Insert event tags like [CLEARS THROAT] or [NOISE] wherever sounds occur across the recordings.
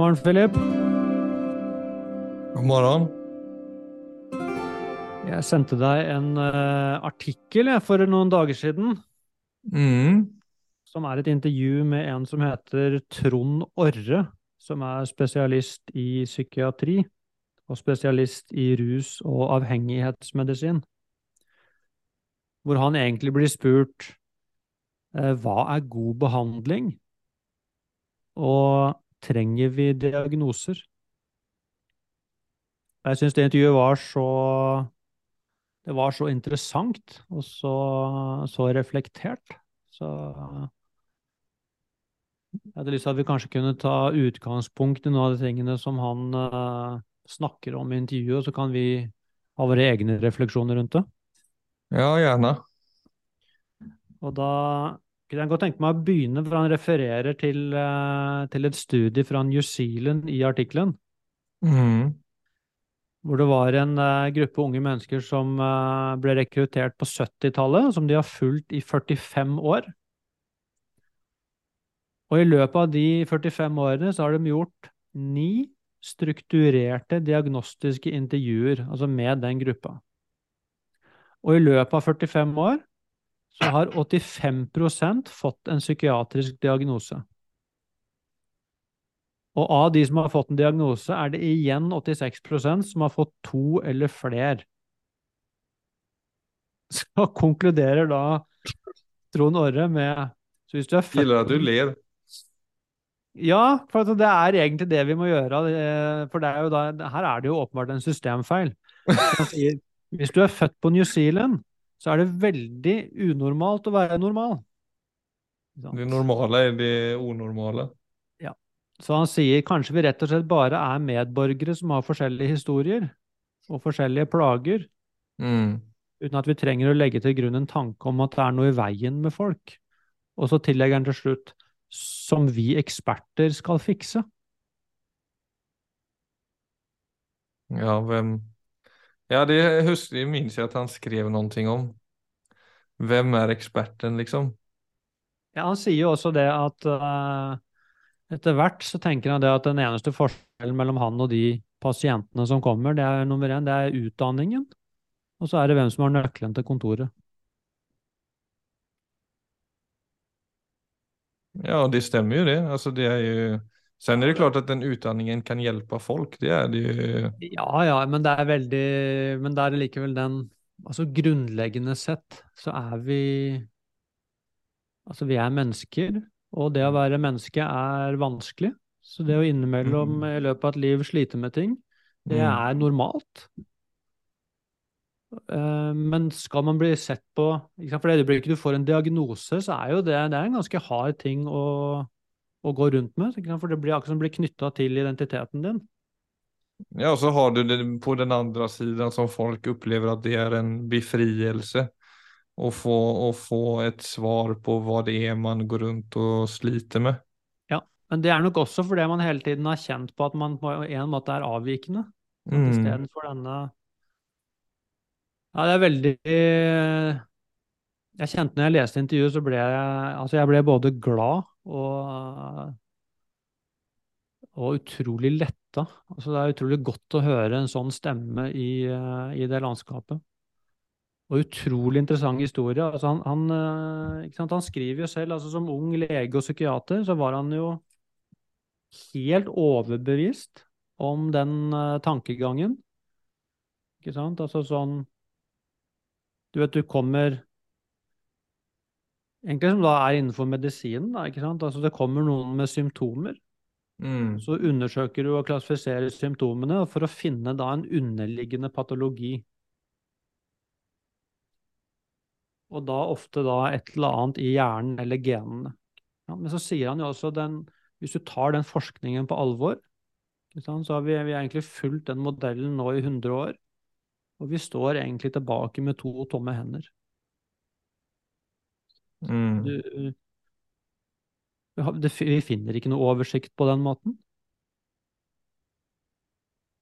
morgen, Philip. God morgen. Jeg sendte deg en uh, artikkel jeg, for noen dager siden, Mm. som er et intervju med en som heter Trond Orre, som er spesialist i psykiatri og spesialist i rus- og avhengighetsmedisin. Hvor han egentlig blir spurt uh, hva er god behandling, og trenger vi diagnoser? Jeg syns det intervjuet var så Det var så interessant og så, så reflektert. Så jeg hadde lyst til at vi kanskje kunne ta utgangspunkt i noen av de tingene som han uh, snakker om i intervjuet, og så kan vi ha våre egne refleksjoner rundt det. Ja, gjerne. Og da jeg godt tenke meg å begynne, for han refererer til, eh, til et studie fra New Zealand i artikkelen. Mm. hvor det var en eh, gruppe unge mennesker som eh, ble rekruttert på 70-tallet, som de har fulgt i 45 år. Og i løpet av de 45 årene så har de gjort ni strukturerte diagnostiske intervjuer, altså med den gruppa. Og i løpet av 45 år så har 85% fått en psykiatrisk diagnose. Og av de som har fått en diagnose, er det igjen 86% som har fått to eller flere. [LAUGHS] Så konkluderer da Trond Orre med så hvis du er født Gillar at du ler. Ja, for det er egentlig det vi må gjøre. For det er da, her er det jo åpenbart en systemfeil. Sier, hvis du er født på New Zealand, så er det veldig unormalt å være normal. De? Normale er det unormale. Så han sier kanskje vi rett og slett bare er medborgere som har forskjellige historier og forskjellige plager, Mm. uten at vi trenger å legge til grunn en tanke om at det er noe i veien med folk. Og så tillegger han til slutt som vi eksperter skal fikse. Ja, hvem Ja, det husker jeg minnes jeg at han skrev noe om. Hvem er eksperten, liksom? Ja, han sier jo også det at uh, etter hvert så tenker han det at den eneste forskjellen mellom han og de pasientene som kommer, det er nummer én, det er utdanningen. Og så er det hvem som har nøkkelen til kontoret. Ja, det stemmer jo det. Altså, det er jo Sen er det klart at den utdanningen kan hjelpe folk. Det er det jo. Ja, ja, men det er veldig Men det er likevel den Altså grunnleggende sett så er vi Altså vi er mennesker, og det å være menneske er vanskelig. Så det å innimellom i løpet av et liv slite med ting, det Mm. er normalt. Eh, Men skal man bli sett på For det øyeblikket du får en diagnose, så er jo det, det er en ganske hard ting å, å gå rundt med. For det blir akkurat som det blir knytta til identiteten din. Ja, så har du det på den andre siden som folk opplever at det er en befrielse. Å få, å få et svar på hva det er man går rundt og sliter med. Ja, Men det er nok også fordi man hele tiden har kjent på at man på en måte er avvikende. Mm. Istedenfor denne Ja, det er veldig Jeg kjente når jeg leste intervjuet, så ble jeg Altså, jeg ble både glad og og utrolig letta. Altså, det er utrolig godt å høre en sånn stemme i, eh, i det landskapet. Og utrolig interessant historie. Altså, han, han, eh, han skriver jo selv, altså som ung lege og psykiater, så var han jo helt overbevist om den uh, tankegangen. Ikke sant? Altså sånn Du vet, du kommer Egentlig som da er innenfor medisinen, da, ikke sant? Altså det kommer noen med symptomer. Mm. Så undersøker du og klassifiserer symptomene for å finne da en underliggende patologi. Og da ofte da et eller annet i hjernen eller genene. Ja, men så sier han jo også den Hvis du tar den forskningen på alvor, så har vi, vi har egentlig fulgt den modellen nå i 100 år. Og vi står egentlig tilbake med to tomme hender. Mm. Du, vi finner ikke noe oversikt på den måten.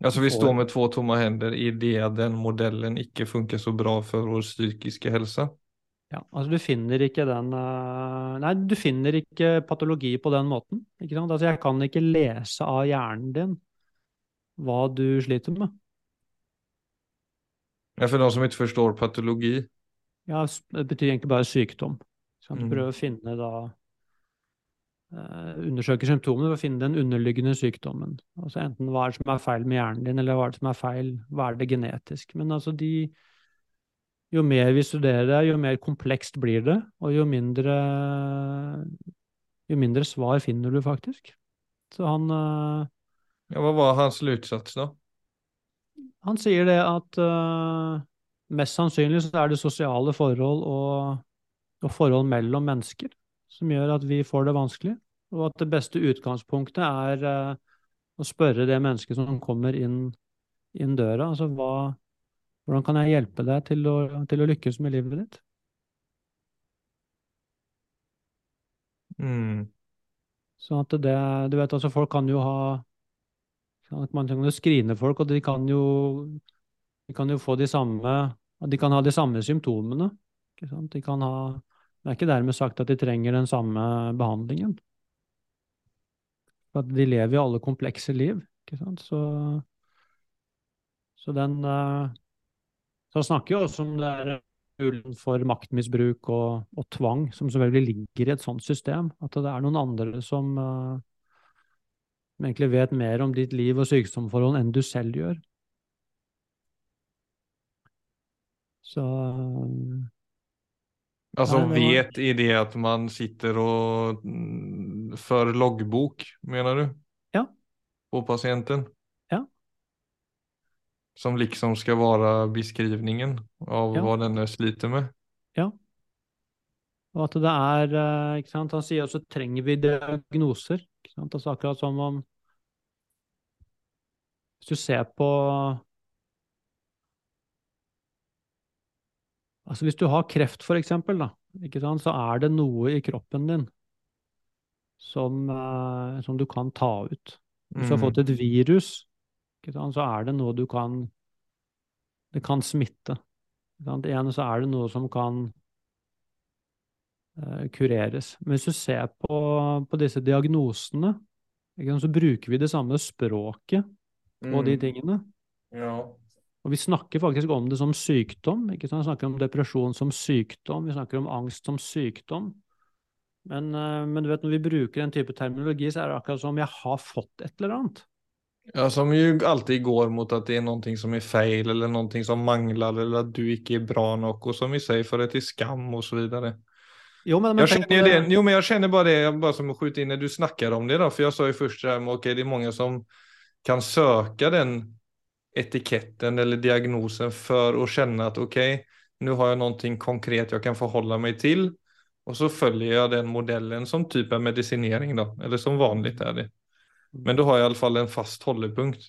Altså vi står med to tomme hender i det den modellen ikke funker så bra for vår psykiske helse. Ja, altså du finner ikke den eh, Nei, du finner ikke patologi på den måten. Ikke sant? Altså jeg kan ikke lese av hjernen din hva du sliter med. Ja, for de som ikke forstår patologi. Ja, det betyr egentlig bare sykdom. Så du Mm. å finne da eh, Undersøke symptomene for å finne den underliggende sykdommen. Altså enten hva er det som er feil med hjernen din, eller hva er det som er feil, hva er det genetisk. Men altså de Jo mer vi studerer det, jo mer komplekst blir det, og jo mindre Jo mindre svar finner du faktisk. Så han eh, Ja, hva var hans slutsats da? Han sier det at uh, mest sannsynlig så er det sosiale forhold og, og forhold mellom mennesker som gjør at vi får det vanskelig, og at det beste utgangspunktet er eh, å spørre det mennesket som kommer inn, inn døra, altså hva, hvordan kan jeg hjelpe deg til å, til å lykkes med livet ditt? Mm. Så at det, du vet altså folk kan jo ha at Man kan jo skrine folk, og de kan jo, de kan jo få de samme De kan ha de samme symptomene. De kan ha Det er ikke dermed sagt at de trenger den samme behandlingen. For de lever jo alle komplekse liv, ikke sant. Så, så den eh, Så snakker jo også om det er muligheten for maktmisbruk og, og tvang, som selvfølgelig ligger i et sånt system. At det er noen andre som eh, som egentlig vet mer om ditt liv og sykdomsforhold enn du selv gjør. Så Det var- vet i det at man sitter og fører för loggbok, mener du? Ja. På pasienten? Ja. Som liksom skal være beskrivningen av Ja. hva denne sliter med? Ja. Og at det er eh, ikke sant? Han sier også trenger vi diagnoser. Ikke sant? Altså akkurat som om Hvis du ser på Altså hvis du har kreft, for eksempel, da, sant? så er det noe i kroppen din som, uh, som du kan ta ut. Hvis du har Mm. fått et virus, sant? så er det noe du kan Det kan smitte. Igjen så er det noe som kan uh, kureres. Men hvis du ser på, på disse diagnosene, sant, så bruker vi det samme språket på de Mm. tingene. Ja. Og vi snakker faktisk om det som sykdom. ikke sant? Vi snakker om depresjon som sykdom, vi snakker om angst som sykdom. Men, eh, men du vet, når vi bruker en type terminologi, så er det akkurat som jeg har fått et eller annet. Ja, som jo alltid går mot at det er noe som er feil, eller noe som mangler, eller at du ikke er bra nok, og som vi sier, for til skam, videre. Jo, men, men jeg kjenner det. Jo, men jeg kjenner bare det, bare som å skyte inn når du snakker om det Da, for jeg sa jo først det med, okej, det er mange som kan søke den etiketten eller diagnosen for å kjenne at ok, nå har jeg noe konkret jeg kan forholde meg til. Og så følger jeg den modellen som typ medisinering, medicinering eller som vanlig er det. Men da har jeg i alla fall en fast holdepunkt.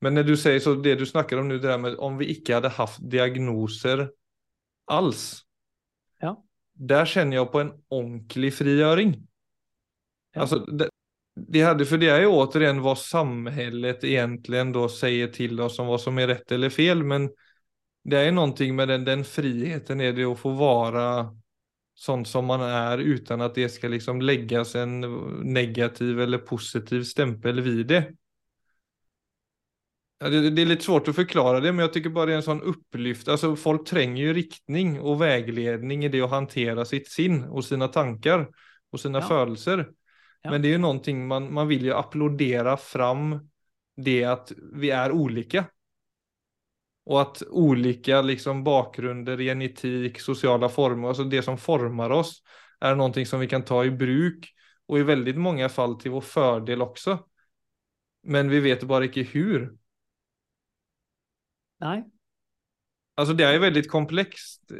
Men når du sier så, det du snakker om nå, det der med om vi ikke hadde hatt diagnoser alls, Ja. der kjenner jeg på en ordentlig frigjøring. Ja. Altså, det, det hade, för det är ju återigen vad samhället egentligen då säger till oss om vad som är rätt eller fel, men det är någonting med den, den friheten är det att få vara sånn som man er, utan at det skal liksom legges en negativ eller positiv stempel vid det. Ja, det, det litt lite svårt å forklare det, men jeg tycker bare det er en sånn opplyft altså, folk trenger jo riktning og veiledning i det å håndtere sitt sinn og sine tanker og sine Ja. födelser. Ja. Men det är ju någonting man, man vill ju applådera fram det att vi är olika. Och att olika liksom bakgrunder, genetik, sociala former, alltså det som formar oss är någonting som vi kan ta i bruk och i väldigt många fall till vår fördel också. Men vi vet bare ikke hur. Nei. Alltså det er jo veldig komplekst,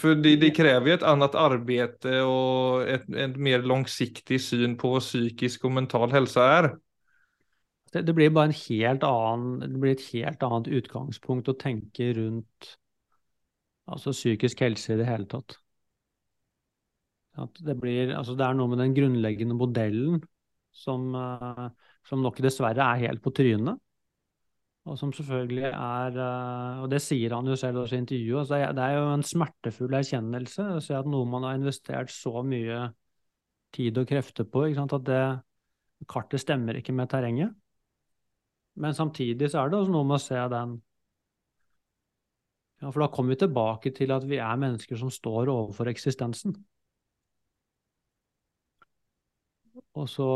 for det, det krever et annet arbeid og et, et, mer langsiktig syn på vad psykisk og mental helse er. Det, det blir bare en helt annen, det blir et helt annet utgangspunkt å tenke rundt altså psykisk helse i det hele tatt. At det, blir, altså det er noe med den grunnleggende modellen som, eh, som nok dessverre er helt på trynet. Og som selvfølgelig er eh, Og det sier han jo selv også i intervjuet. Altså det er jo en smertefull erkjennelse å se at noe man har investert så mye tid og krefter på, at det kartet stemmer ikke med terrenget. Men samtidig så er det også noe med å se den ja, For da kommer vi tilbake til at vi er mennesker som står overfor eksistensen. Og så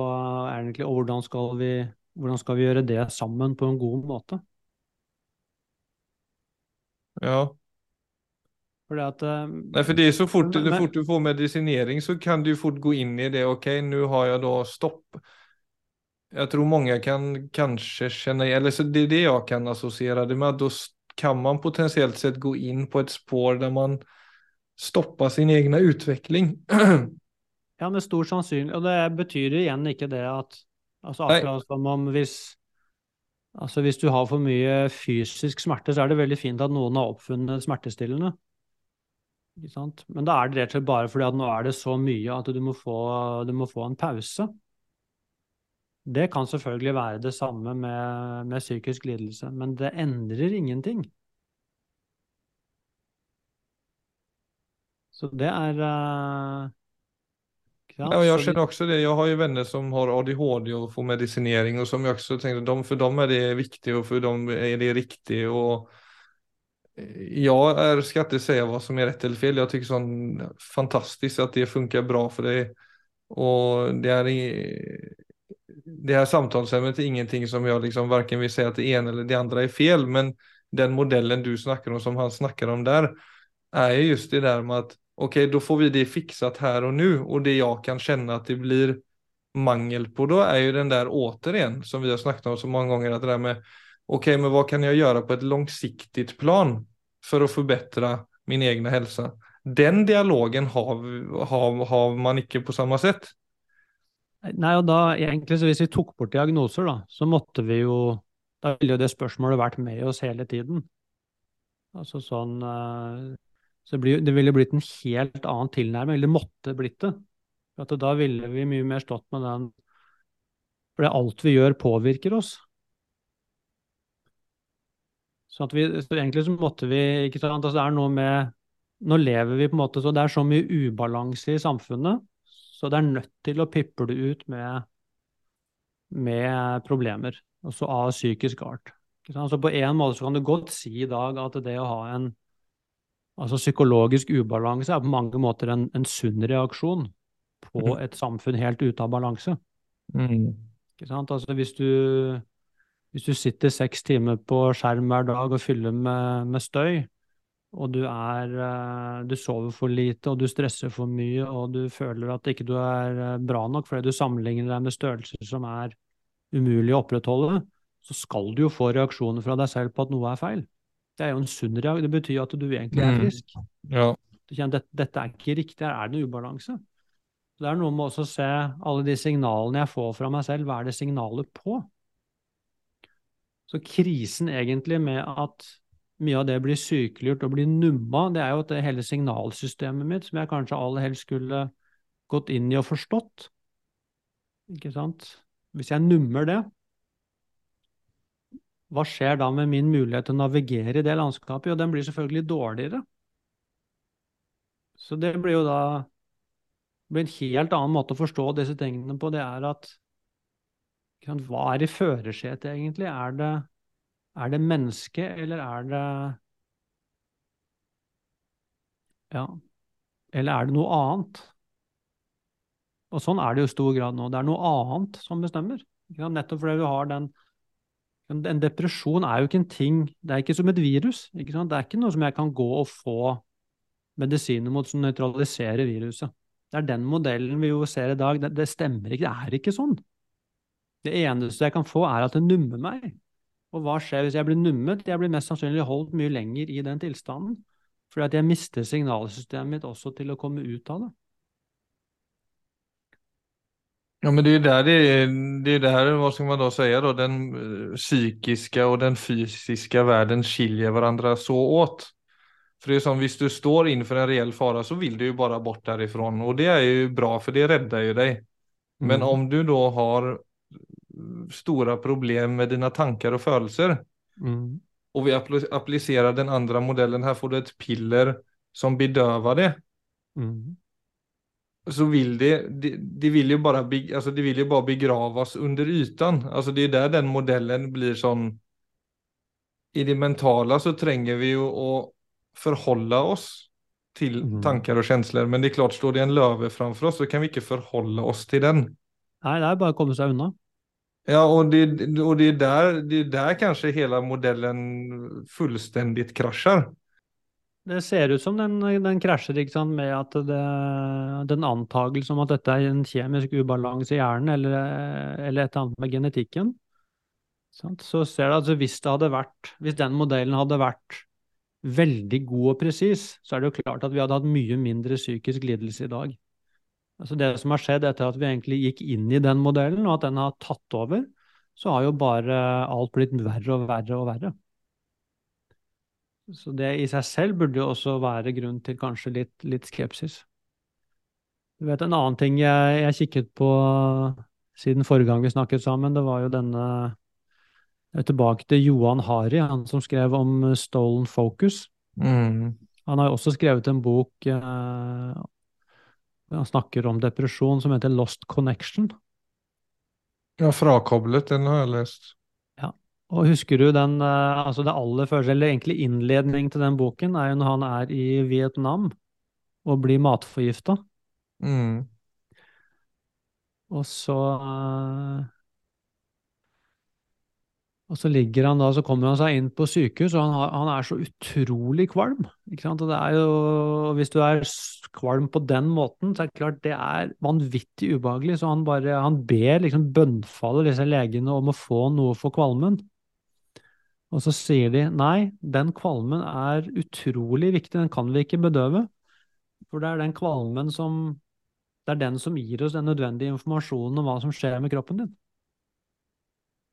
er det egentlig hvordan skal vi hvordan skal vi gjøre det sammen på en god måte? Ja. Fordi at, Nei, Nej, det er så fort, men, fort du får medisinering, så kan du fort gå inn i det. Ok, nå har jeg da stopp. Jeg tror mange kan kanskje kjenne eller så det er det jeg kan assosiere det med. Da kan man potensielt sett gå inn på et spår der man stopper sin egen utvikling. [CLEARS THROAT] ja, med stor sannsynlighet. Og det betyr igjen ikke det at Altså akkurat som om hvis Altså hvis du har for mye fysisk smerte, så er det veldig fint at noen har oppfunnet smertestillende. Ikke sant? Men da er det rett og slett bare fordi at nå er det så mye at du må få, du må få en pause. Det kan selvfølgelig være det samme med, med psykisk lidelse, men det endrer ingenting. Så det er uh, Ja, jag känner också det. Jag har ju vänner som har ADHD och får medicinering och som jag också tänkte, de, för dem är det viktigt och för dem är det riktigt. Och jag är, ska inte säga vad som är rätt eller fel. Jag tycker sånn fantastiskt att det funkar bra för dig. Och det är det här samtalsämnet är ingenting som jag liksom varken vill säga att det ena eller det andra är fel, men den modellen du snackar om som han snackar om där är just det där med att okej, okay, då får vi det fixat här och nu och det jag kan känna att det blir mangel på då är ju den där återigen som vi har snackat om så många gånger att det där med okej, okay, men vad kan jag göra på ett långsiktigt plan för att förbättra min egna hälsa? Den dialogen har, har, har man ikke på samme sett. Nei, og da egentlig, så Hvis vi tok bort diagnoser, da, så måtte vi jo Da ville jo det spørsmålet vært med oss hele tiden. Altså sånn uh, så det, blir, det ville blitt en helt annen tilnærming, eller måtte blitt det. For da ville vi mye mer stått med den For alt vi gjør, påvirker oss. Så, vi, så egentlig så måtte vi ikke sant, altså det er noe med Nå lever vi på en måte så det er så mye ubalanse i samfunnet, så det er nødt til å pippe det ut med, med problemer, også av psykisk art. Så på en måte så kan du godt si i dag at det å ha en Altså psykologisk ubalanse er på mange måter en, en sunn reaksjon på mm. et samfunn helt ute av balanse. Mm. Ikke sant? Altså hvis du, hvis du sitter seks timer på skjerm hver dag og fyller med, med støy, og du, er, eh, du sover for lite, og du stresser for mye, og du føler at ikke du er eh, bra nok fordi du sammenligner deg med størrelser som er umulig å opprettholde, så skal du jo få reaksjoner fra deg selv på at noe er feil. Det er jo en sunn reaksjon. Det betyr at du egentlig er mm. frisk. Mm. Ja. Du kjenner dette, dette, er ikke riktig, her er det noe ubalanse. Det er noe med også å se alle de signalene jeg får fra meg selv, hva er det signalet på? Så krisen egentlig med at mye av det blir sykeliggjort og blir numma, det er jo at det hele signalsystemet mitt, som jeg kanskje aller helst skulle gått inn i og forstått, ikke sant Hvis jeg nummer det, hva skjer da med min mulighet til å navigere i det landskapet? Jo, den blir selvfølgelig dårligere. Så det blir jo da det blir en helt annen måte å forstå disse tingene på. Det er at Hva er i førersetet, egentlig? Er det, er det mennesket, eller er det Ja. Eller er det noe annet? Og sånn er det jo i stor grad nå. Det er noe annet som bestemmer. Nettopp fordi du har den en depresjon er jo ikke en ting Det er ikke som et virus. Det er ikke noe som jeg kan gå og få medisiner mot som nøytraliserer viruset. Det er den modellen vi jo ser i dag. Det, det, stemmer ikke. Det er ikke sånn. Det eneste jeg kan få, er at det nummer meg. Og hva skjer hvis jeg blir nummet? Jeg blir mest sannsynlig holdt mye lenger i den tilstanden. Fordi at jeg mister signalsystemet mitt også til å komme ut av det. Ja, men det är där det är, det är där, vad ska man då säga då, den eh, psykiska och den fysiska världen skiljer varandra så åt. För det är som, hvis du står inför en reell fara så vill du ju bara bort därifrån och det är ju bra för det räddar ju dig. Men mm. om du då har stora problem med dina tankar och födelser Mm. och vi appl- applicerar den andra modellen, här får du ett piller som bedövar det. Mm. Så vil det, de, de vil ju bara, be, alltså det vill ju bara begravas under ytan. Alltså det är där den modellen blir sånn i det mentale så trenger vi jo å forholde oss til tanker og kjensler, känslor. Men det er klart, står det en løve framfor oss så kan vi ikke forholde oss til den. Nei, det er bare å komme seg unna. Ja, og det, og det, er, der, det er der kanskje hele modellen fullstendig kraschar. Det ser ut som den, den krasjer sant, med at det, den antagelse om at dette er en kjemisk ubalanse i hjernen, eller, eller et eller annet med genetikken. Sant? Så ser du altså hvis vært, hvis den modellen hadde vært veldig god og presis, så er det jo klart at vi hadde hatt mye mindre psykisk lidelse i dag. Altså det som har skjedd etter at vi egentlig gikk inn i den modellen, og at den har tatt over, så har jo bare alt blitt verre og verre og verre. Så det i seg selv burde jo også være grunn til kanskje litt, litt skepsis. Du vet, en annen ting jeg, jeg kikket på siden forrige gang vi snakket sammen, det var jo denne jeg er Tilbake til Johan Hari, han som skrev om Stolen Focus. Mm. Han har jo også skrevet en bok eh, han snakker om depresjon som heter Lost Connection. Ja, frakoblet, den har jeg läst. Og husker du den, eh, altså det aller første, eller egentlig innledning til den boken, er jo når han er i Vietnam og blir matforgifta. Mm. Og så eh, Og så ligger han da, så kommer han seg inn på sykehus, og han, har, han er så utrolig kvalm. Ikke sant? Og det er jo, hvis du er kvalm på den måten, så er det klart det er vanvittig ubehagelig. Så han bare, han ber liksom bønnfaller disse legene om å få noe for kvalmen. Og så sier de nei, den kvalmen er utrolig viktig, den kan vi ikke bedøve. For det er den kvalmen som Det er den som gir oss den nødvendige informasjonen om hva som skjer med kroppen din.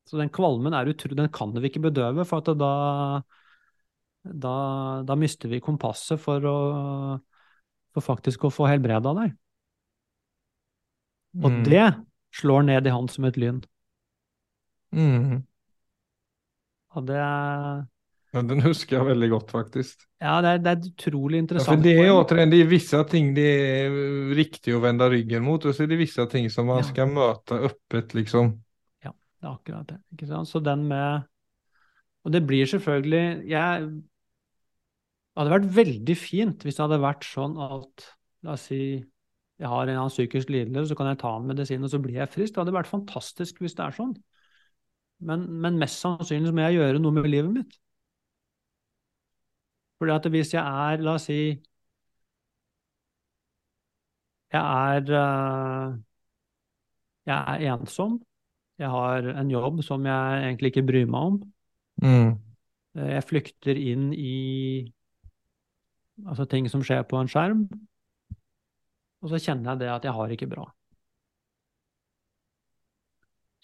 Så den kvalmen er utro, den kan vi ikke bedøve, for da, da, da mister vi kompasset for, å, for faktisk å få helbreda deg. Og Mm. det slår ned i han som et lyn. Mm. Og det Ja, den husker jeg veldig godt, faktisk. ja, det er, det er utrolig Ja, interessant det er återigen, det er visse ting det er riktig å vende ryggen mot og så er det visse ting som man Ja. skal møte åpent, liksom. Det er akkurat det. Ikke sant? Så den med Og det blir selvfølgelig Jeg Det hadde vært veldig fint hvis det hadde vært sånn at La oss si jeg har en annen psykisk lidelse, så kan jeg ta en medisin, og så blir jeg frisk. Det hadde vært fantastisk hvis det er sånn. Men, men mest sannsynlig må jeg gjøre noe med livet mitt. Fordi at hvis jeg er, la oss si Jeg er eh, Jeg er ensom. Jeg har en jobb som jeg egentlig ikke bryr meg om. Mm. Eh, Jeg flykter inn i altså ting som skjer på en skjerm, og så kjenner jeg det at jeg har ikke bra.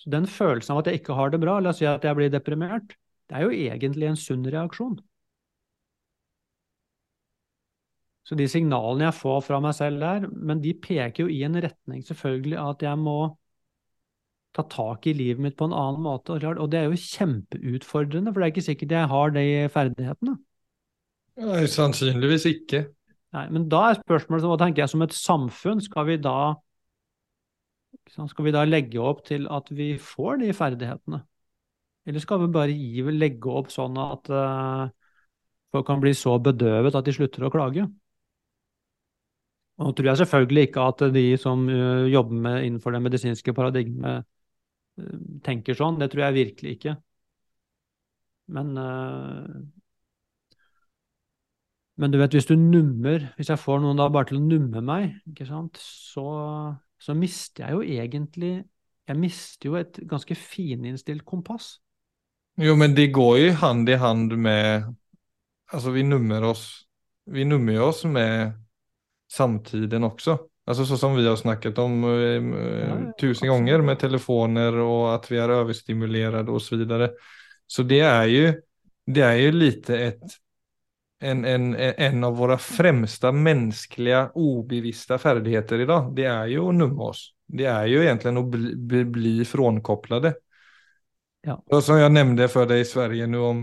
Så den følelsen av at jeg ikke har det bra, la oss si at jeg blir deprimert, det er jo egentlig en sunn reaksjon. Så de signalene jeg får fra meg selv der, men de peker jo i en retning selvfølgelig at jeg må ta tak i livet mitt på en annen måte. Og det er jo kjempeutfordrende, for det er ikke sikkert jeg har de ferdighetene. Nei, sannsynligvis ikke. Nei, men da er spørsmålet, hva tenker jeg som et samfunn, skal vi da skal vi da legge opp til at vi får de ferdighetene? Eller skal vi bare gi, legge opp sånn at eh, folk kan bli så bedøvet at de slutter å klage? Nå tror jeg selvfølgelig ikke at de som eh, jobber med, innenfor det medisinske paradigmet, eh, tenker sånn. Det tror jeg virkelig ikke. Men men du vet, hvis du nummer, hvis jeg får noen da bare til å numme meg, ikke sant, så, så mister jeg jo egentlig Jeg mister jo et ganske fininnstilt kompass. Jo, men det går jo hand i hand med, Altså, vi nummer oss, vi nummer oss med samtiden også. Altså så som vi har snakket om eh, ja, tusen ganger gånger med telefoner og at vi er överstimulerade og så vidare. Så det er jo, det er ju lite ett, en, en, en av våre fremste menneskelige, ubevisste ferdigheter i dag, Det er jo å numme oss. Det er jo egentlig å bli, bli, bli frånkopplade. Ja. Og som jeg nevnte for deg i Sverige nå om,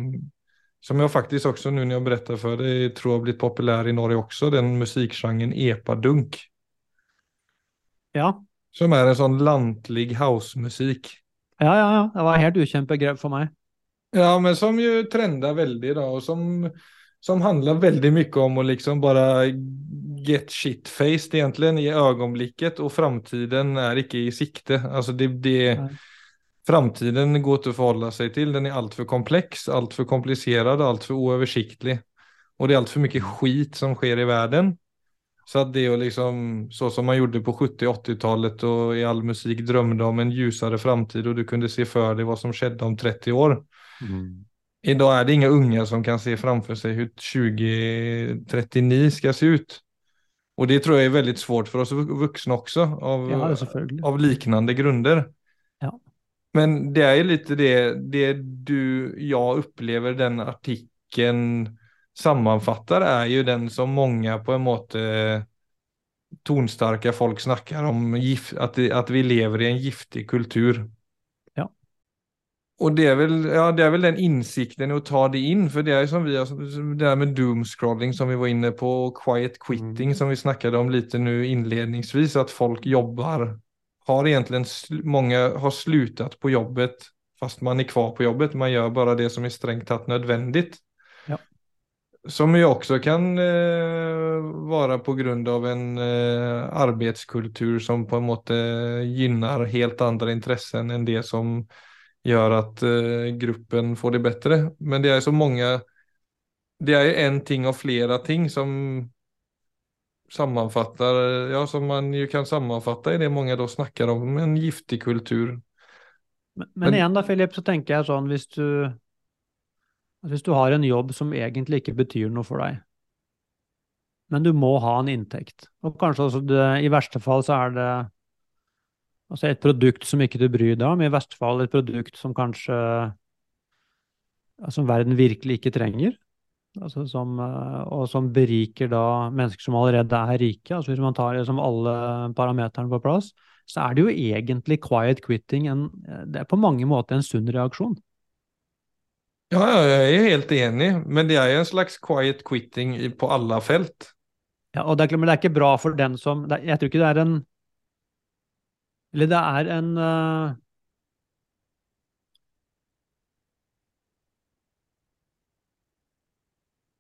som jeg faktisk også, nå når jeg forteller for deg, tror har blitt populær i Norge også, den musikgenren epadunk. Ja. Som er en sånn lantlig housemusik. ja, ja, ja. Det var helt ukjent begrep for meg. Ja, men som jo trender veldig, da, og som, som handlar väldigt mycket om att liksom bara get shit-faced egentligen i ögonblicket och framtiden är ikke i sikte. Alltså det, det, Nej. framtiden går inte att förhålla sig till. Den är alltför komplex, alltför komplicerad, alltför oöversiktlig. Och det är alltför mycket skit som sker i världen. Så att det är liksom så som man gjorde på 70 80-talet och i all musik drömde om en ljusare framtid och du kunde se för dig vad som skedde om 30 år. Idag är det inga unga som kan se framför sig hur 2039 ska se ut. Och det tror jag är väldigt svårt för oss vuxna också av, Ja, av liknande grunder. Ja. Men det är ju lite det, det du, jag upplever den artikeln sammanfattar är ju den som många på en måte tonstarka folk snackar om att, att vi lever i en giftig kultur. Och det er, vel, ja, det er vel den insikten å ta det inn, for det er som vi har, det der med doomscrolling som vi var inne på, og quiet quitting Mm. som vi snakket om litt nu inledningsvis, at folk jobber har egentlig många har slutat på jobbet fast man er kvar på jobbet, man gjør bare det som er strängt tatt nødvendig. Ja. Som jo også kan eh, være på grund av en eh, arbeidskultur som på en måte gynnar helt andre intressen enn det som gör att eh, gruppen får det bättre. Men det är så många, det är en ting av flera ting som sammanfattar, ja som man ju kan sammanfatta i det många då snackar om, en giftig kultur. Men, Men- men igjen da, Philip, så tenker jeg sånn hvis du, hvis du har en jobb som egentlig ikke betyr noe for deg, men du må ha en inntekt, og kanskje også det, i verste fall så er det altså et produkt som ikke du bryr deg om, i verste fall et produkt som kanskje som verden virkelig ikke trenger, altså som, eh, og som beriker da mennesker som allerede er rike. altså Hvis man tar liksom alle parameterne på plass, så er det jo egentlig quiet quitting en, det er på mange måter en sunn reaksjon. Ja, jeg er helt enig, men det er jo en slags quiet quitting på alle felt. Ja, og det er, men det er ikke bra for den som Jeg tror ikke det er en Eller det er en uh,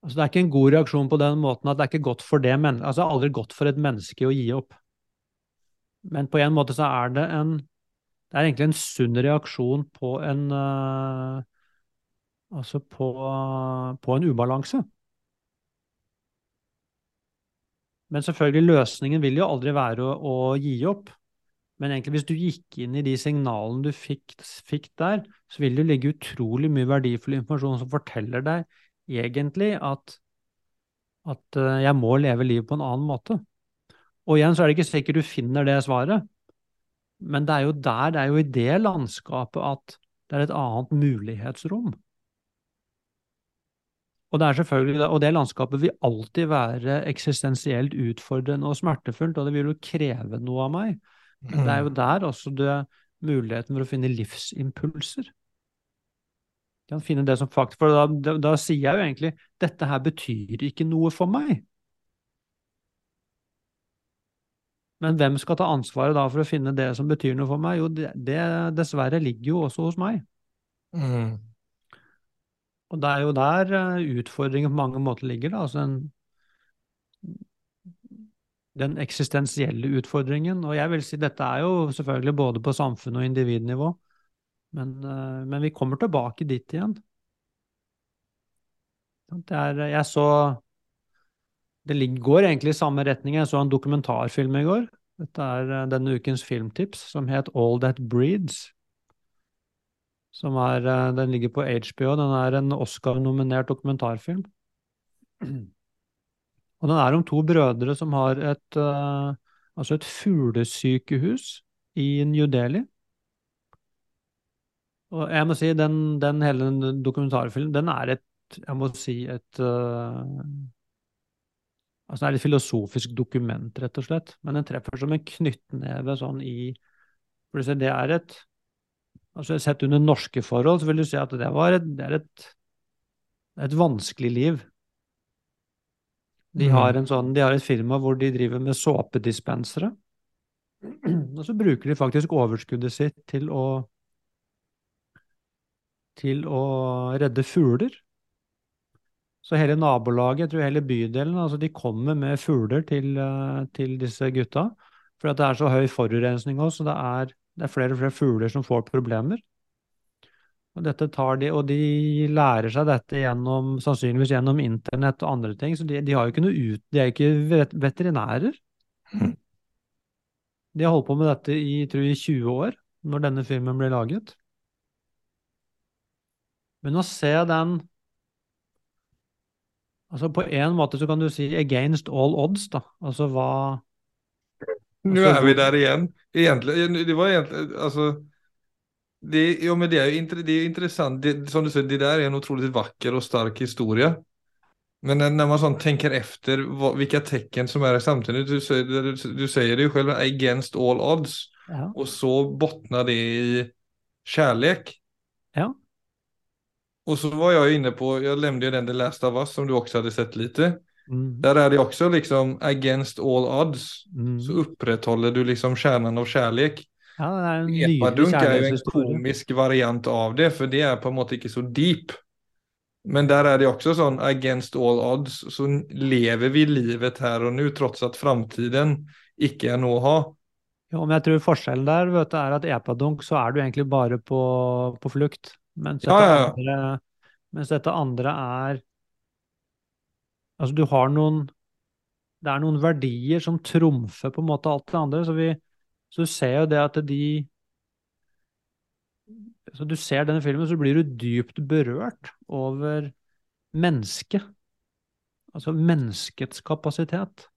Altså, det er ikke en god reaksjon på den måten at det er ikke godt for det men, altså, aldri godt for et menneske å gi opp. Men på en måte så er det en Det er egentlig en sunn reaksjon på en uh, Altså på, på en ubalanse. Men selvfølgelig, løsningen vil jo aldri være å, å gi opp. Men egentlig, hvis du gikk inn i de signalene du fikk, fikk der, så vil det ligge utrolig mye verdifull informasjon som forteller deg egentlig at, at eh, jeg må leve livet på en annen måte. Og igjen så er det ikke sikkert du finner det svaret, men det er jo der, det er jo i det landskapet at det er et annet mulighetsrom. Og det er selvfølgelig, og det landskapet vil alltid være eksistensielt utfordrende og smertefullt, og det vil jo kreve noe av meg. Men det er jo der også det muligheten for å finne livsimpulser. Kan finne det som faktisk for da, da, da sier jeg jo egentlig dette her betyr ikke noe for meg. Men hvem skal ta ansvaret da for å finne det som betyr noe for meg? Jo, det, det dessverre ligger jo også hos meg. Mm. Og det er jo der eh, utfordringen på mange måter ligger, da. Altså en, den eksistensielle utfordringen. Og jeg vil si dette er jo selvfølgelig både på samfunn- og individnivå, men, eh, men vi kommer tilbake dit igjen. Det er, jeg så Det går egentlig i samme retning. Jeg så en dokumentarfilm i går. Dette er eh, denne ukens filmtips, som het All That Breeds. Som er, eh, den ligger på HBO. Den er en Oscar-nominert dokumentarfilm. [CLEARS THROAT] Og den er om to brødre som har et, uh, altså et fuglesykehus i New Delhi. Og jeg må si, den, den hele dokumentarfilmen, den er et, jeg må si, et uh, Altså det er et filosofisk dokument, rett og slett. Men den treffer som en knyttneve sånn i For du ser, det er et Altså Sett under norske forhold så vil du si at det, var et, det er et, et vanskelig liv. De har, Mm. en sånn, de har et firma hvor de driver med såpedispensere. [CLEARS THROAT] Og så bruker de faktisk overskuddet sitt til å til å redde fugler. Så hele nabolaget, jeg tror hele bydelen, altså de kommer med fugler til, eh, til disse gutta. For det er så høy forurensning også, så det er, det er flere og flere fugler som får problemer. Og dette tar de, og de lærer seg dette gjennom, sannsynligvis gjennom internett og andre ting. Så de, de har jo ikke noe ut, de er ikke veterinærer. Mhm. De har holdt på med dette i, tror jeg, 20 år, når denne filmen ble laget. Men å se den Altså på en måte så kan du si against all odds, da. Altså hva altså, Nå er vi der igjen. Egentlig, det var egentlig alltså. Det, ja, men det er jo det er interessant. Det, som du sier, det der er en utrolig vacker og stark historie. Men når när man sånn tenker etter hvilke vilka tecken som er samtidig Du, säger- du, du sier det jo selv, against all odds. Ja. og så bunner det i kjærlighet. ja. Og så var jeg inne på, Jeg nevnte den The Last of Us som du også hadde sett litt. Mm, Der er det også liksom against all odds. mm. Så opprettholder du liksom kjernen av kärlek. Ja, det en Epadunk er jo en komisk variant av det, for det er på en måte ikke så deep. Men der er det også sånn against all odds, så lever vi livet her og nå, trots at framtiden ikke er noe å ha. Jo, men jeg tror forskjellen der vet du, er at epadunk så er du egentlig bare på, på flukt. Mens dette, ja, ja. Andre, mens dette andre er Altså, du har noen Det er noen verdier som trumfer på en måte alt det andre. Så, vi, så du ser jo det at de Så du ser denne filmen, så blir du dypt berørt over mennesket. Altså menneskets kapasitet.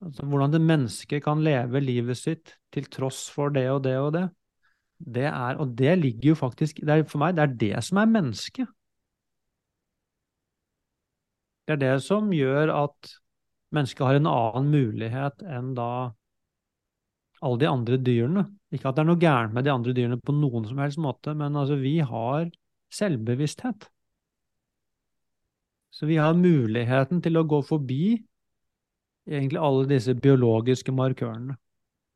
Altså hvordan det mennesket kan leve livet sitt til tross for det og det og det. Det er, og det ligger jo faktisk det er, For meg, det er det som er mennesket. Det er det som gjør at mennesket har en annen mulighet enn da alle de andre dyrene. Ikke at det er noe gærent med de andre dyrene på noen som helst måte, men altså, vi har selvbevissthet. Så vi har muligheten til å gå forbi egentlig alle disse biologiske markørene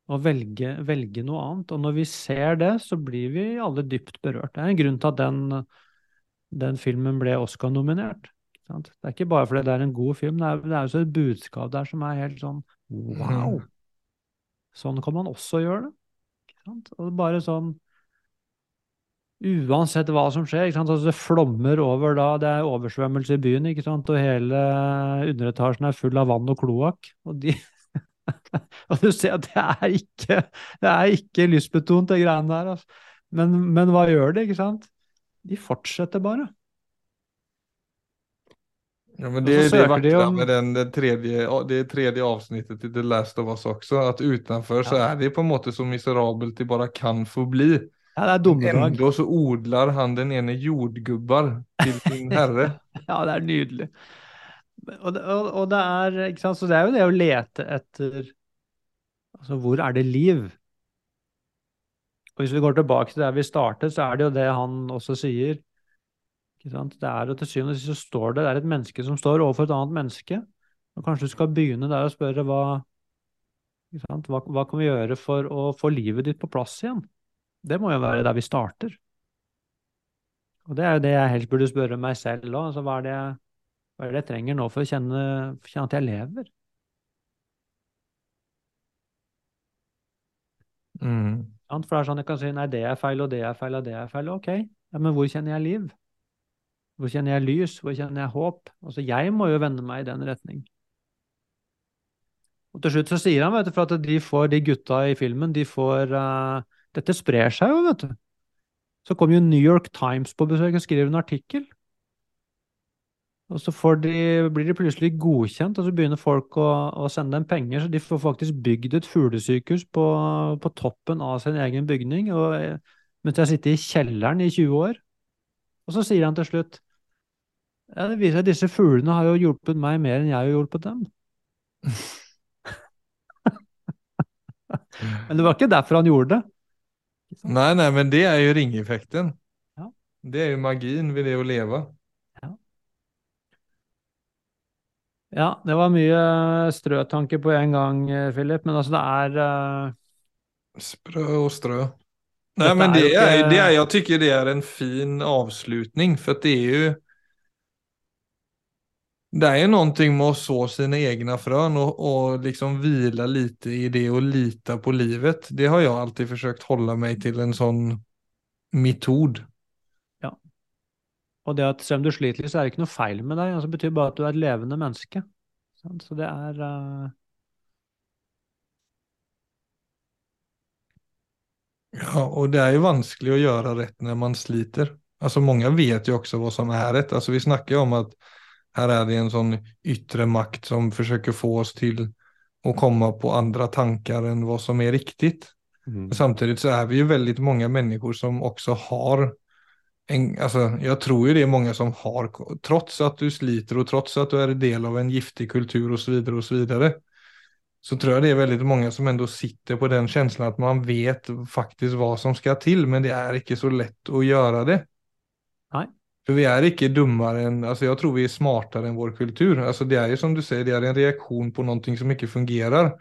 og velge, velge noe annet. Og når vi ser det, så blir vi alle dypt berørt. Det er en grunn til at den, den filmen ble Oscar-nominert. Det er ikke bare fordi det er en god film, det er, det er også et budskap der som er helt sånn wow! Sånn kan man også gjøre det. Og bare sånn Uansett hva som skjer? Altså, det flommer over da, det er oversvømmelse i byen, og hele underetasjen er full av vann og kloakk. Og, de, [LAUGHS] og du ser at det er ikke, det er ikke lystbetont, det greiene der. Altså. Men, men hva gjør de, ikke sant? De fortsetter bare. Ja, men det är det vackra om- med den, det, tredje, det tredje avsnittet i The Last of Us også, at utenfor så är det på en måte så miserabelt det bare kan få bli. Ja, det er dommedag. Ändå så odlar han den ene jordgubbar til sin [LAUGHS] herre. Ja, det er nydelig. Og det, og, og det er, ikke sant, så det er jo det å lete etter Altså, hvor er det liv? Og hvis vi går tilbake til der vi startet, så er det jo det han også sier. Det er jo til syvende og sist så står det, det er et menneske som står overfor et annet menneske. Og kanskje du skal begynne der og spørre hva? Hva, hva kan vi gjøre for å få livet ditt på plass igjen? Det må jo være der vi starter. Og det er jo det jeg helst burde spørre meg selv òg. Altså, hva, hva er det jeg trenger nå for å kjenne, for å kjenne at jeg lever? Mm. For det er sånn jeg kan si nei, det er feil, og det er feil, og det er feil. Ok, ja, men hvor kjenner jeg liv? Hvor kjenner jeg lys? Hvor kjenner jeg håp? Altså, jeg må jo vende meg i den retning. Og til slutt så sier han, vet du, for at de får, de gutta i filmen, de får uh, Dette sprer seg jo, vet du. Så kommer jo New York Times på besøk og skriver en artikkel. Og så de, blir de plutselig godkjent, og så begynner folk å, å sende dem penger, så de får faktisk bygd et fuglesykehus på, på toppen av sin egen bygning, og, eh, mens de har sittet i kjelleren i 20 år. Og så sier han til slutt ja, det viser seg at disse fuglene har jo hjulpet meg mer enn jeg har hjulpet dem. [LAUGHS] Men det var ikke derfor han gjorde det. Nei, nei, Nej, nej, men det er jo ringeffekten. Ja. Det er jo magien ved det å leve. Ja, det var mye strøtanker på en gang, eh, Philip. Men altså, det er uh... Sprø og strø. Nei, men det er, det er, jeg syns det er en fin avslutning for det er ju det är någonting med att så sina egna frön och, och liksom vila lite i det och lita på livet. Det har jag alltid försökt hålla mig till en sån metod. Ja. Og det at selv om du sliter litt, så er det ikke noe feil med deg. Altså, det betyr bare at du er et levende menneske. Så det er uh... Ja, och det är ju vanskligt att göra rätt när man sliter. Alltså många vet ju också vad som är rätt. Alltså vi snackar ju om att här er det en sånn yttre makt som forsøker få oss til å komme på andre tanker enn hva som er riktig. Mm. Samtidig så er vi jo veldig mange mennesker som også har en, altså, Jeg tror jo det er mange som har, trots at du sliter og trots at du er en del av en giftig kultur osv., så vidare och så vidare, så tror jeg det er veldig mange som ändå sitter på den känslan at man vet faktisk hva som skal til, men det er ikke så lett å gjøre det. För vi er ikke dummere enn altså Jeg tror vi er smartere enn vår kultur. Altså det er jo som du sier, det er en reaksjon på noe som ikke fungerer.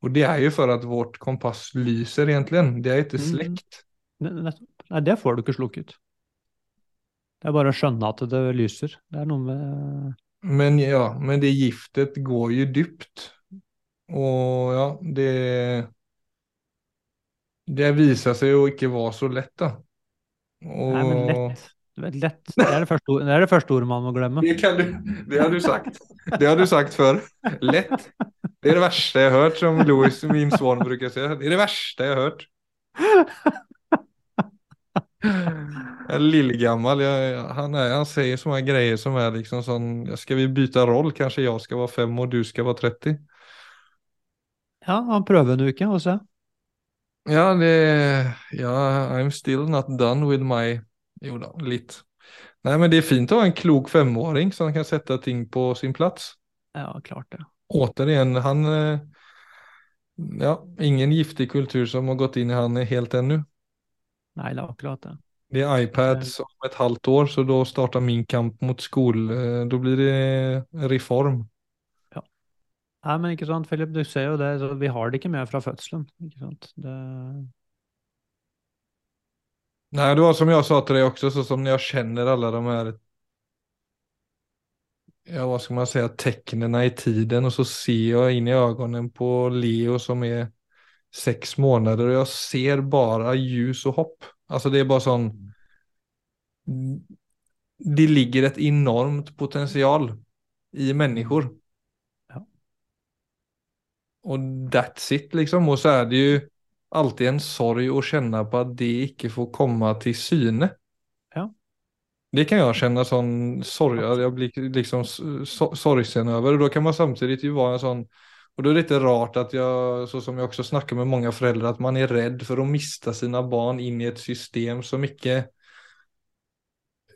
Og det er jo for at vårt kompass lyser egentlig. Det er ikke Mm. nettopp. Nei, det får du ikke slukket. Det er bare å skjønne at det lyser. Det er noe med Men ja, men det giftet går jo dypt. Og ja, det, det viser seg jo ikke være så lett, da. Og... Nei, men lett. Lett. Det er det første, det er det første ordet man må glemme. Det, kan du, det har du sagt. Det har du sagt før. Lett. Det er det verste jeg har hørt, som Louis, min sønn, bruker å si. Det er det verste jeg har hørt. Jeg er lillegammel. han, sier han säger sådana grejer som er liksom sånn Skal vi bytte roll? Kanskje jeg skal være fem og du skal være 30. Ja, han prøver en uke og se. Ja, det, ja, I'm still not done with my, jo da, litt. Nei, men det er fint å ha en klok femåring som kan sätta ting på sin plats. Ja, klart det. Återigen, han, eh, ja, ingen giftig kultur som har gått inn i han helt ennå. Nei, det er akkurat det. Det er iPads om et halvt år, så da startar min kamp mot skol, Da blir det reform. Ja. Nei, men ikke sant, Philip, du ser jo det. Så vi har det ikke med fra fødselen. Ikke sant? Det, Nej, det var som jag sa till dig också, så som jeg jag känner alla de här, ja vad ska man säga, tecknen i tiden och så ser jag in i ögonen på Leo som är sex månader och jag ser bara ljus och hopp. Alltså det är bara sån, det ligger ett enormt potential i människor. Ja. Och that's it liksom. Och så är det ju alltid en sorg å kjenne på at det ikke får komme til syne. Ja. Det kan jeg kjenne sånn sorg, Jeg blir liksom so sorgsen over. Og da kan man samtidig jo være en sånn Og da er det litt rart at jeg, så som jeg også snakker med mange foreldre, at man er redd for å miste sine barn in i et system som ikke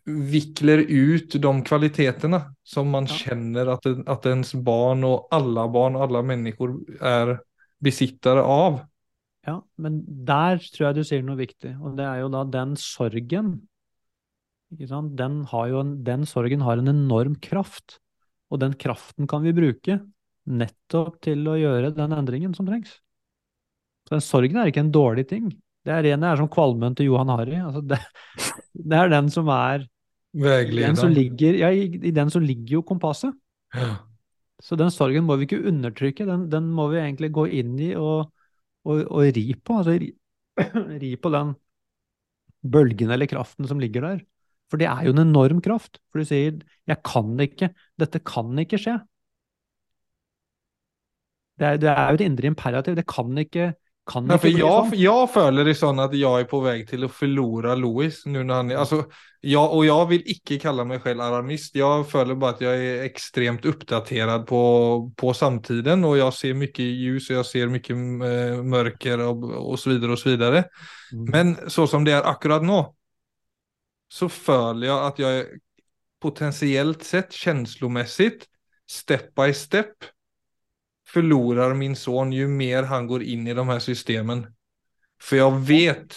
vikler ut de kvalitetene som man Ja. kjenner at, at ens barn og alle barn og alle mennesker er besittere av. ja, men der tror jeg du sier noe viktig, og det er jo da den sorgen. Den, har en, den sorgen har en enorm kraft, og den kraften kan vi bruke nettopp til å gjøre den endringen som trengs. Så den sorgen er ikke en dårlig ting. Det er, ren- det er som kvalmen til Johan Harry. Altså det, det er den som er den som ligger, ja, i, I den som ligger jo kompasset. Ja. Så den sorgen må vi ikke undertrykke, den, den må vi egentlig gå inn i og, og, å ri på. Altså ri, [CLEARS THROAT] ri på den bølgen eller kraften som ligger der. For det er jo en enorm kraft. For du sier 'jeg kan ikke', dette kan ikke skje. Det er, det er jo et indre imperativ. Det kan ikke, kan Ja, for jag, sånn. jag följer det sånn at jeg er på vei til å förlora Louis nu när han är, alltså, jag, och jag vill icke kalla mig själv alarmist. Jag føler bare at jeg er extremt oppdatert på, på samtiden og jeg ser mye ljus og jeg ser mye eh, mörker og, og så videre och så vidare. Mm. Men så som det er akkurat nå, så føler jeg at jeg potensielt potentiellt sett känslomässigt step by step förlorar min son ju mer han går in i de här systemen. För jag vet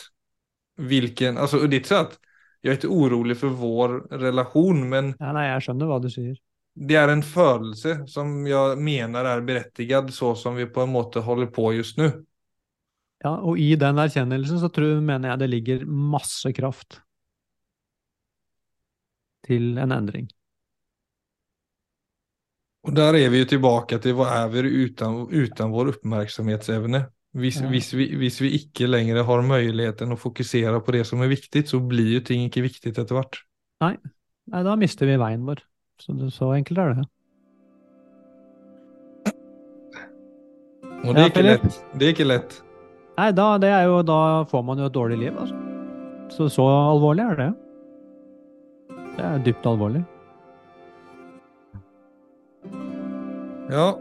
vilken, alltså och det är ikke så att jag är inte orolig för vår relation, men Ja, nei, jeg skjønner hva du sier. det är en følelse som jag menar är berättigad så som vi på en måte håller på just nu. Ja, og i den erkjennelsen så tror, mener jeg det ligger masse kraft til en endring. Och där är vi ju tillbaka till vad är vi utan, utan vår oppmerksomhetsevne? Hvis, Ja. hvis, vi, hvis vi ikke lenger har muligheten å fokusere på det som er viktig, så blir jo ting ikke viktig etter hvert. Nei, da mister vi veien vår. Så, så enkelt er det. Og det er ikke lett. Det er ikke lett. Nei, da, det er jo, da får man jo et dårlig liv, altså. Så så alvorlig er det. Det er dypt alvorlig. Ja.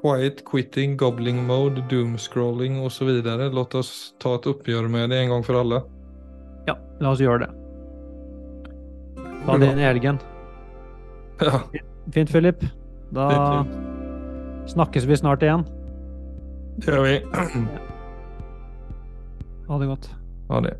Quiet quitting, gobbling mode, doomscrolling videre. Låt oss ta et oppgjør med det en gang for alle. Ja, la oss gjøre det. Ta inn i helgen. Ja, Fint, Philip. Da Fint, snakkes vi snart igjen. det gjør vi. Ha det godt. Ha det.